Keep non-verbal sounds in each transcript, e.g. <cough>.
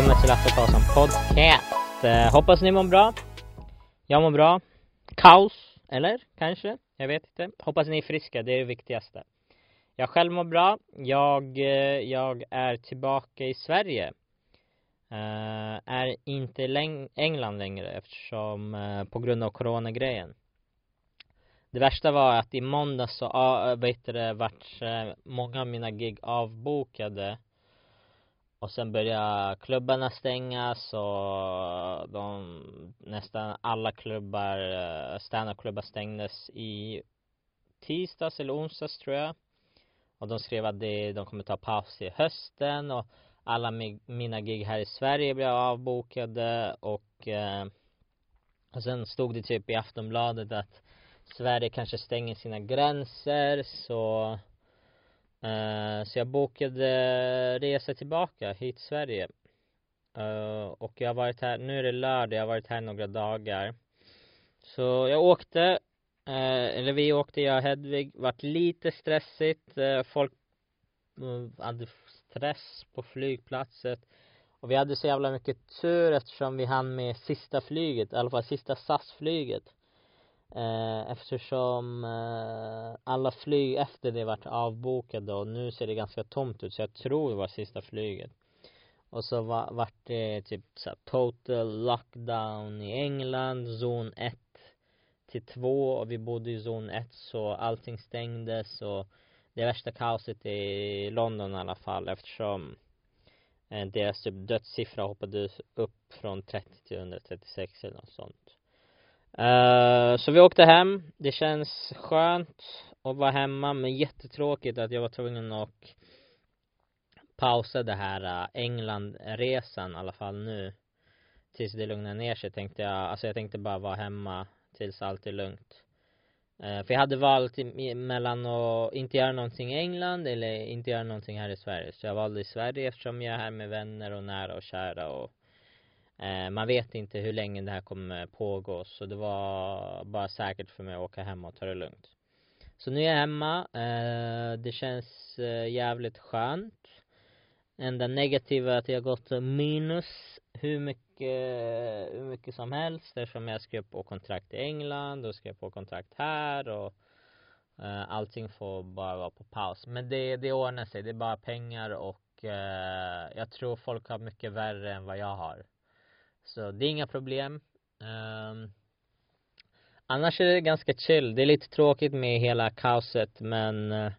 välkomna till Lasse Karlsson podcast. Eh, hoppas ni mår bra. Jag mår bra. Kaos, eller? Kanske? Jag vet inte. Hoppas ni är friska, det är det viktigaste. Jag själv mår bra. Jag, eh, jag är tillbaka i Sverige. Eh, är inte i England längre eftersom eh, på grund av coronagrejen. Det värsta var att i måndags så, uh, eh, vet det, vart eh, många av mina gig avbokade och sen började klubbarna stängas och de, nästan alla klubbar, eh, standup-klubbar stängdes i tisdags eller onsdags tror jag. Och de skrev att det, de kommer ta paus i hösten och alla mi, mina gig här i Sverige blev avbokade och, eh, och sen stod det typ i Aftonbladet att Sverige kanske stänger sina gränser så Eh, så jag bokade resa tillbaka hit till Sverige. Eh, och jag har varit här, nu är det lördag, jag har varit här några dagar. Så jag åkte eh, eller vi åkte, jag och Hedvig, vart lite stressigt folk mm, hade stress på flygplatsen och vi hade så jävla mycket tur eftersom vi hann med sista flyget, i alla fall sista SAS-flyget. Eh, eftersom eh, alla flyg efter det vart avbokade och nu ser det ganska tomt ut så jag tror det var sista flyget. Och så var, vart det typ så total lockdown i England, zon 1 till 2 och vi bodde i zon 1 så allting stängdes och det värsta kaoset i London i alla fall eftersom eh, deras typ dödssiffra hoppade upp från 30 till 136 eller något sånt. Uh, så vi åkte hem. Det känns skönt att vara hemma, men jättetråkigt att jag var tvungen att pausa det här uh, Englandresan i alla fall nu. Tills det lugnar ner sig tänkte jag. Alltså jag tänkte bara vara hemma tills allt är lugnt. Uh, för jag hade valt mellan att inte göra någonting i England eller inte göra någonting här i Sverige. Så jag valde i Sverige eftersom jag är här med vänner och nära och kära och Eh, man vet inte hur länge det här kommer pågå så det var bara säkert för mig att åka hem och ta det lugnt. Så nu är jag hemma. Eh, det känns eh, jävligt skönt. Enda negativa är att jag gått minus hur mycket, hur mycket som helst eftersom jag skrev på kontrakt i England och skrev på kontrakt här och allting får bara vara på paus. Men det, det ordnar sig. Det är bara pengar och jag tror folk har mycket värre än vad jag har. Så det är inga problem. Um, annars är det ganska chill. Det är lite tråkigt med hela kaoset men eh, uh,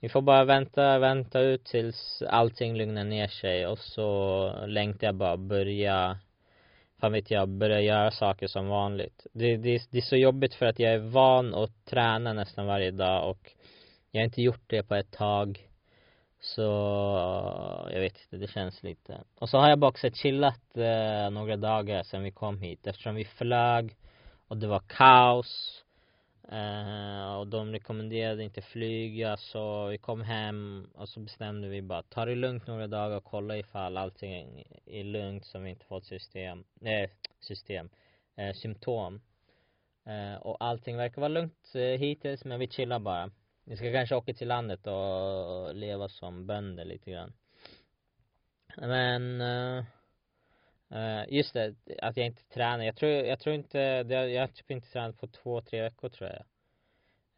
vi får bara vänta, vänta ut tills allting lugnar ner sig och så längtar jag bara börja fan vet jag, börja göra saker som vanligt. Det, det, det är så jobbigt för att jag är van att träna nästan varje dag och jag har inte gjort det på ett tag. Så jag vet inte, det känns lite. Och så har jag bara också chillat eh, några dagar sedan vi kom hit. Eftersom vi flög och det var kaos eh, och de rekommenderade inte flyga. Så vi kom hem och så bestämde vi bara ta det lugnt några dagar och kolla ifall allting är lugnt så vi inte fått system, nej system, eh, symptom. Eh, och allting verkar vara lugnt eh, hittills men vi chillar bara vi ska kanske åka till landet och leva som bönder lite grann. Men eh, eh, just det, att jag inte tränar. Jag tror, jag tror inte, jag har typ inte tränat på två, tre veckor tror jag.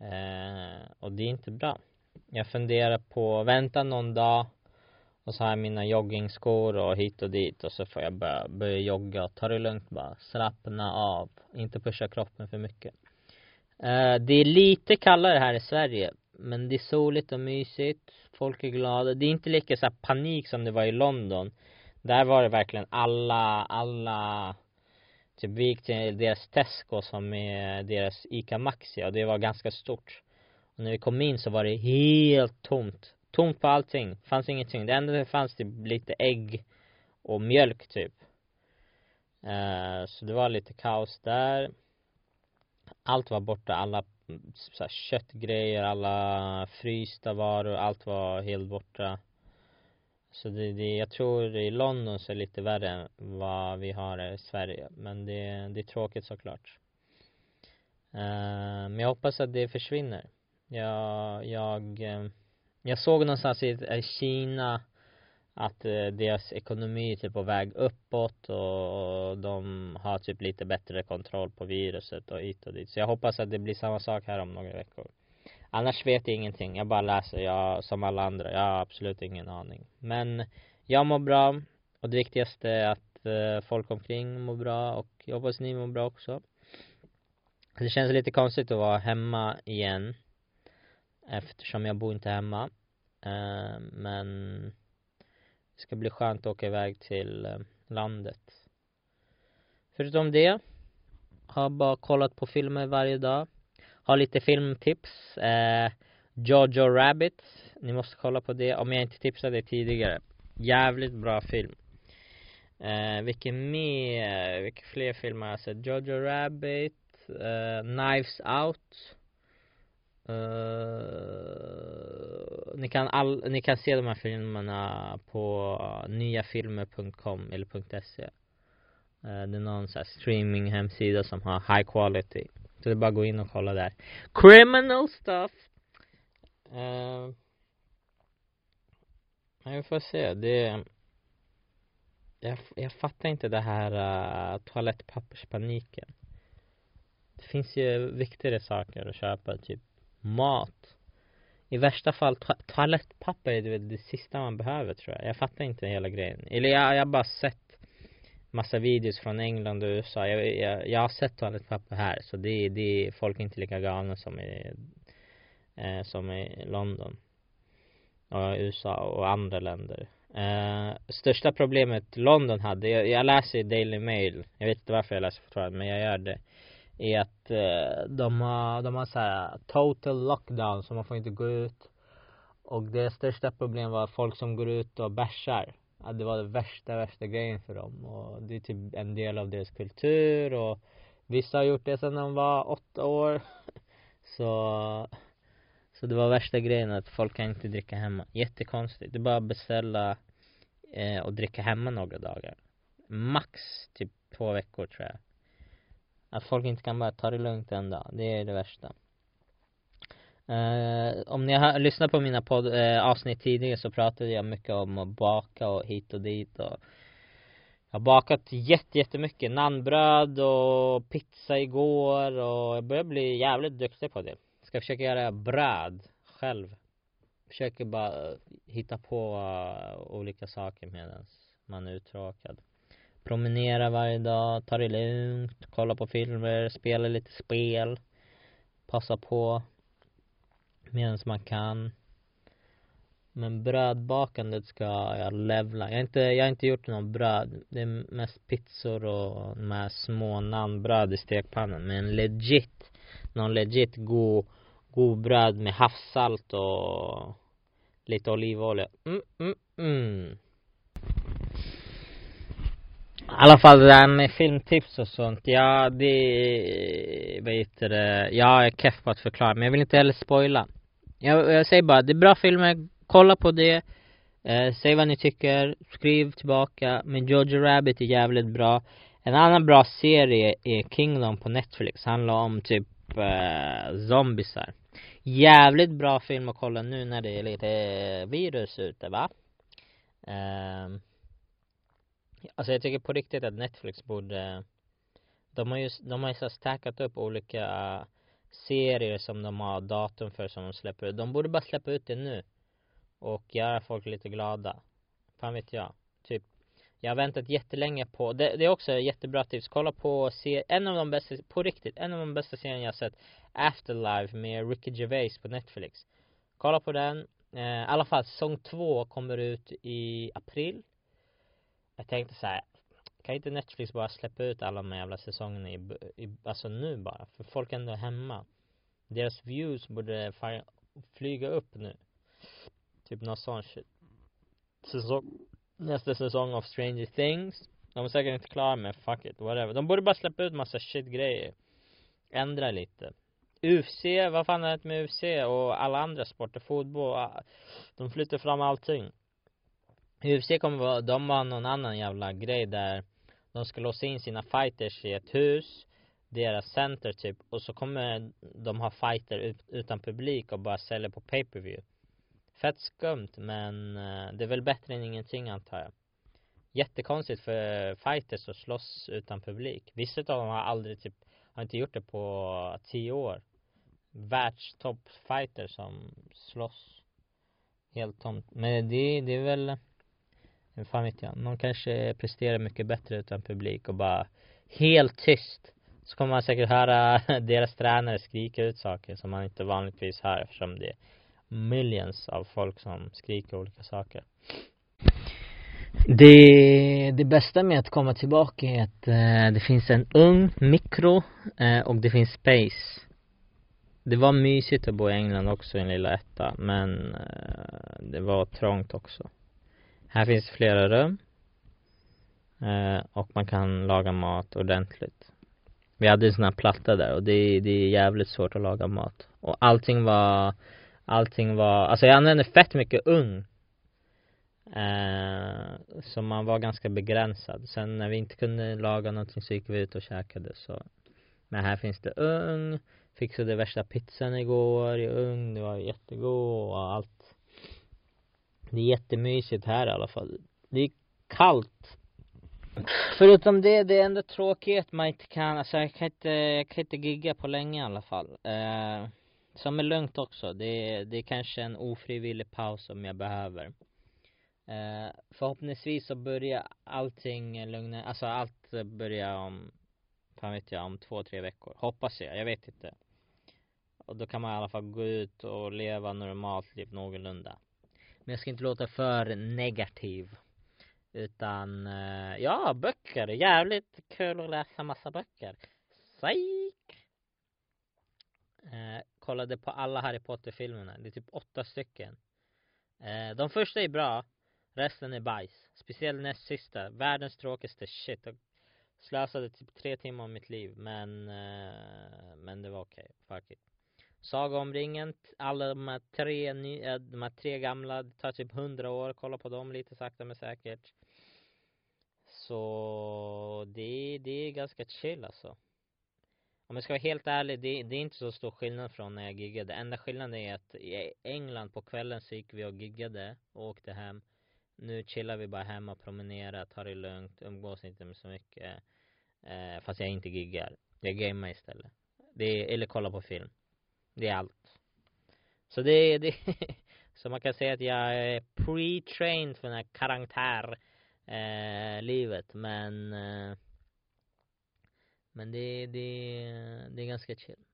Eh, och det är inte bra. Jag funderar på, vänta någon dag och så har jag mina joggingskor och hit och dit och så får jag börja, börja jogga och ta det lugnt bara. Slappna av. Inte pusha kroppen för mycket. Det är lite kallare här i Sverige men det är soligt och mysigt. Folk är glada. Det är inte lika så panik som det var i London. Där var det verkligen alla, alla typ vi gick till deras Tesco som är deras Ica Maxi och det var ganska stort. Och när vi kom in så var det helt tomt. Tomt på allting, fanns ingenting. Det enda det fanns typ lite ägg och mjölk typ. Uh, så det var lite kaos där. Allt var borta, alla så här, köttgrejer, alla frysta varor, allt var helt borta. Så det, det, jag tror i London så är det lite värre än vad vi har i Sverige men det, det är tråkigt såklart. Uh, men jag hoppas att det försvinner. Jag, jag, eh, jag såg någonstans i, i Kina att eh, deras ekonomi är typ på väg uppåt och, de har typ lite bättre kontroll på viruset och hit och dit. Så jag hoppas att det blir samma sak här om några veckor. Annars vet jag ingenting. Jag bara läser, jag, som alla andra. Jag har absolut ingen aning. Men jag mår bra och det viktigaste är att eh, folk omkring mår bra och jag hoppas ni mår bra också. Det känns lite konstigt att vara hemma igen eftersom jag bor inte hemma. Eh, men det ska bli skönt att åka iväg till eh, landet. Förutom det har bara kollat på filmer varje dag. Har lite filmtips. Eh, Jojo Rabbit. Ni måste kolla på det om jag inte tipsade tidigare. Jävligt bra film. Eh, vilken mer, vilka fler filmer har jag sett? Jojo Rabbit, eh, Knives Out. Eh, ni, kan all, ni kan se de här filmerna på nyafilmer.com eller .se. Eh, det är någon sån här streaming hemsida som har high quality. Så det är bara att gå in och kolla där. Criminal stuff! Eh, uh, Jag får se, det jag, jag fattar inte det här eh, uh, toalettpapperspaniken Det finns ju viktigare saker att köpa, typ mat. I värsta fall to toalettpapper är det, det sista man behöver tror jag. Jag fattar inte hela grejen. Eller jag, jag har bara sett massa videos från England och USA. Jag, jag, jag har sett toalettpapper här så det, det folk är inte lika galna som i, eh, som i London och USA och andra länder. Eh, största problemet London hade, jag, jag läser Daily Mail, jag vet inte varför jag läser fortfarande men jag gör det är att eh, de har, de har så här total lockdown så man får inte gå ut. Och det största problemet var folk som går ut och bärsar att det var det värsta, värsta grejen för dem. Och det är typ en del av deras kultur och vissa har gjort det sedan de var åtta år. <laughs> Så så det var värsta grejen att folk kan inte dricka hemma. Jättekonstigt. Det är bara att beställa eh, och dricka hemma några dagar. Max typ två veckor tror jag att folk inte kan bara ta det lugnt en dag, det är det värsta. Uh, om ni har lyssnat på mina podd, uh, avsnitt tidigare så pratade jag mycket om att baka och hit och dit och jag har bakat jätte, jättemycket nannbröd och pizza igår och jag börjar bli jävligt duktig på det. Ska försöka göra bröd själv. Försöker bara hitta på uh, olika saker medan man är uttråkad promenera varje dag, ta det lugnt, kolla på filmer, spela lite spel, passa på medan man kan. Men brödbakandet ska jag levla. Jag har inte, jag har inte gjort någon bröd. Det är mest pizzor och de här små nannbröd i stekpannan. Men legit, någon legit god, god bröd med havssalt och lite olivolja. Mm, mm, mm. I alla fall det där med filmtips och sånt, ja det, vad heter det, jag är keff på att förklara men jag vill inte heller spoila. Jag, jag säger bara, det är bra filmer, kolla på det, eh, säg vad ni tycker, skriv tillbaka, men Jojo Rabbit är jävligt bra. En annan bra serie är Kingdom på Netflix, handlar om typ eh, zombisar. Jävligt bra film att kolla nu när det är lite virus ute va? Eh, Alltså jag tycker på riktigt att Netflix borde De har ju, de har ju så stackat upp olika äh, serier som de har datum för som de släpper ut. De borde bara släppa ut det nu. Och göra folk lite glada. Fan vet jag. Typ jag har väntat jättelänge på, det, det är också ett jättebra tips, kolla på se, en av de bästa, på riktigt, en av de bästa serierna jag har sett Afterlife med Ricky Gervais på Netflix Kolla på den, eh, i alla fall säsong två kommer ut i april jag tänkte så här, kan inte Netflix bara släppa ut alla de jävla säsongerna i, i, alltså nu bara, för folk är ändå hemma. Deras views borde flyga upp nu. Typ någon sån shit. Säsong, nästa säsong av Stranger Things. De är säkert inte klara med, fuck it, whatever. De borde bara släppa ut massa shit grejer. Ändra lite. UFC, vad fan är det med UFC och alla andra sporter, fotboll, de flyttar fram allting. UFC kommer vara, de har någon annan jävla grej där. De ska låsa in sina fighters i ett hus deras center typ och så kommer de ha fighter ut, utan publik och bara sälja på pay-per-view. Fett skumt men eh, det är väl bättre än ingenting antar jag. Jättekonstigt för fighters att slåss utan publik. Vissa av dem har aldrig typ har inte gjort det på tio år. Världstoppfighter som slåss. Helt tomt. Men det, det är väl hur fan vet jag. Någon kanske presterar mycket bättre utan publik och bara helt tyst. Så kommer man säkert höra <laughs> deras tränare skrika ut saker som man inte vanligtvis hör eftersom det är millions av folk som skriker olika saker. Det, det bästa med att komma tillbaka är att eh, det finns en ugn, mikro eh, och det finns space. Det var mysigt att bo i England också i en lilla etta men eh, det var trångt också här finns flera rum. Eh, och man kan laga mat ordentligt. Vi hade en sån här platta där och det, det är jävligt svårt att laga mat. Och allting var allting var, alltså jag använde fett mycket ugn. Eh, så man var ganska begränsad. Sen när vi inte kunde laga någonting så gick vi ut och käkade. Så men här finns det ugn. Fixade värsta pizzan igår i ugn, det var jättegod och allt det är jättemysigt här i alla fall det är kallt Förutom det, det är ändå tråkigt att man inte kan, alltså jag kan inte, jag kan inte gigga på länge i alla fall. Eh, som är lugnt också. Det, det är kanske en ofrivillig paus som jag behöver. Eh, förhoppningsvis så börjar allting lugna, alltså allt börjar om, fan vet jag, om två, tre veckor. Hoppas jag, jag vet inte. Och då kan man i alla fall gå ut och leva normalt liv någorlunda. Men jag ska inte låta för negativ. Utan, eh, ja, böcker. Jävligt kul att läsa massa böcker. Psyk! Eh, kollade på alla Harry Potter-filmerna. Det är typ åtta stycken. Eh, de första är bra. Resten är bajs. Speciellt näst sista. Världens tråkigaste shit. Jag slösade typ tre timmar av mitt liv. Men, eh, men det var okej. Okay. Fuck it. Saga om ringen, alla de här tre, ny, eh, de här tre gamla, det tar typ hundra år, kolla på dem lite sakta men säkert. Så det, det är ganska chill alltså. Om jag ska vara helt ärlig, det, det är inte så stor skillnad från när jag giggade. Enda skillnaden är att i England på kvällen så gick vi och giggade och åkte hem. Nu chillar vi bara hemma, promenerar, tar det lugnt, umgås inte med så mycket. Eh, fast jag inte giggar. Jag gamear istället. Det eller kollar på film. Det är allt. Så det är det. <laughs> så man kan säga att jag är pre-trained för den här karaktär eh, livet men eh, men det, det, det är ganska chill.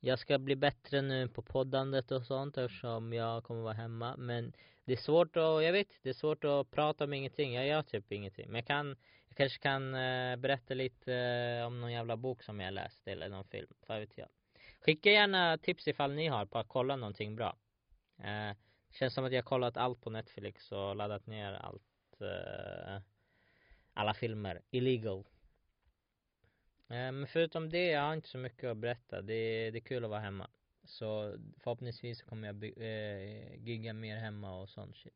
Jag ska bli bättre nu på poddandet och sånt eftersom jag kommer vara hemma. Men det är svårt att, jag vet, det är svårt att prata om ingenting. Jag gör typ ingenting. Men jag kan, jag kanske kan eh, berätta lite eh, om någon jävla bok som jag läst eller någon film. Vad vet jag. Skicka gärna tips ifall ni har på att kolla någonting bra. Eh, känns som att jag har kollat allt på Netflix och laddat ner allt. Eh, alla filmer. Illegal. Eh, men förutom det, jag har inte så mycket att berätta. Det, det är kul att vara hemma. Så förhoppningsvis kommer jag by, eh, gigga mer hemma och sånt shit.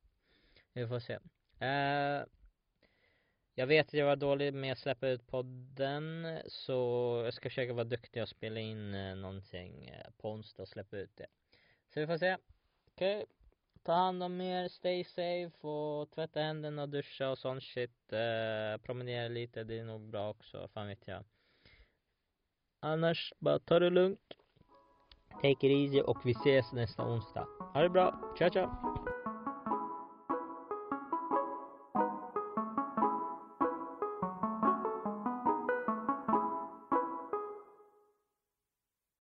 Vi får se. Eh, jag vet att jag var dålig med att släppa ut podden så jag ska försöka vara duktig och spela in eh, någonting eh, på onsdag och släppa ut det. Så vi får se. Okej. Okay. Ta hand om er, stay safe och tvätta händerna och duscha och sånt shit. Eh, promenera lite, det är nog bra också, fan vet jag. Annars, bara ta det lugnt. Take it easy och vi ses nästa onsdag. Ha det bra, ciao ciao!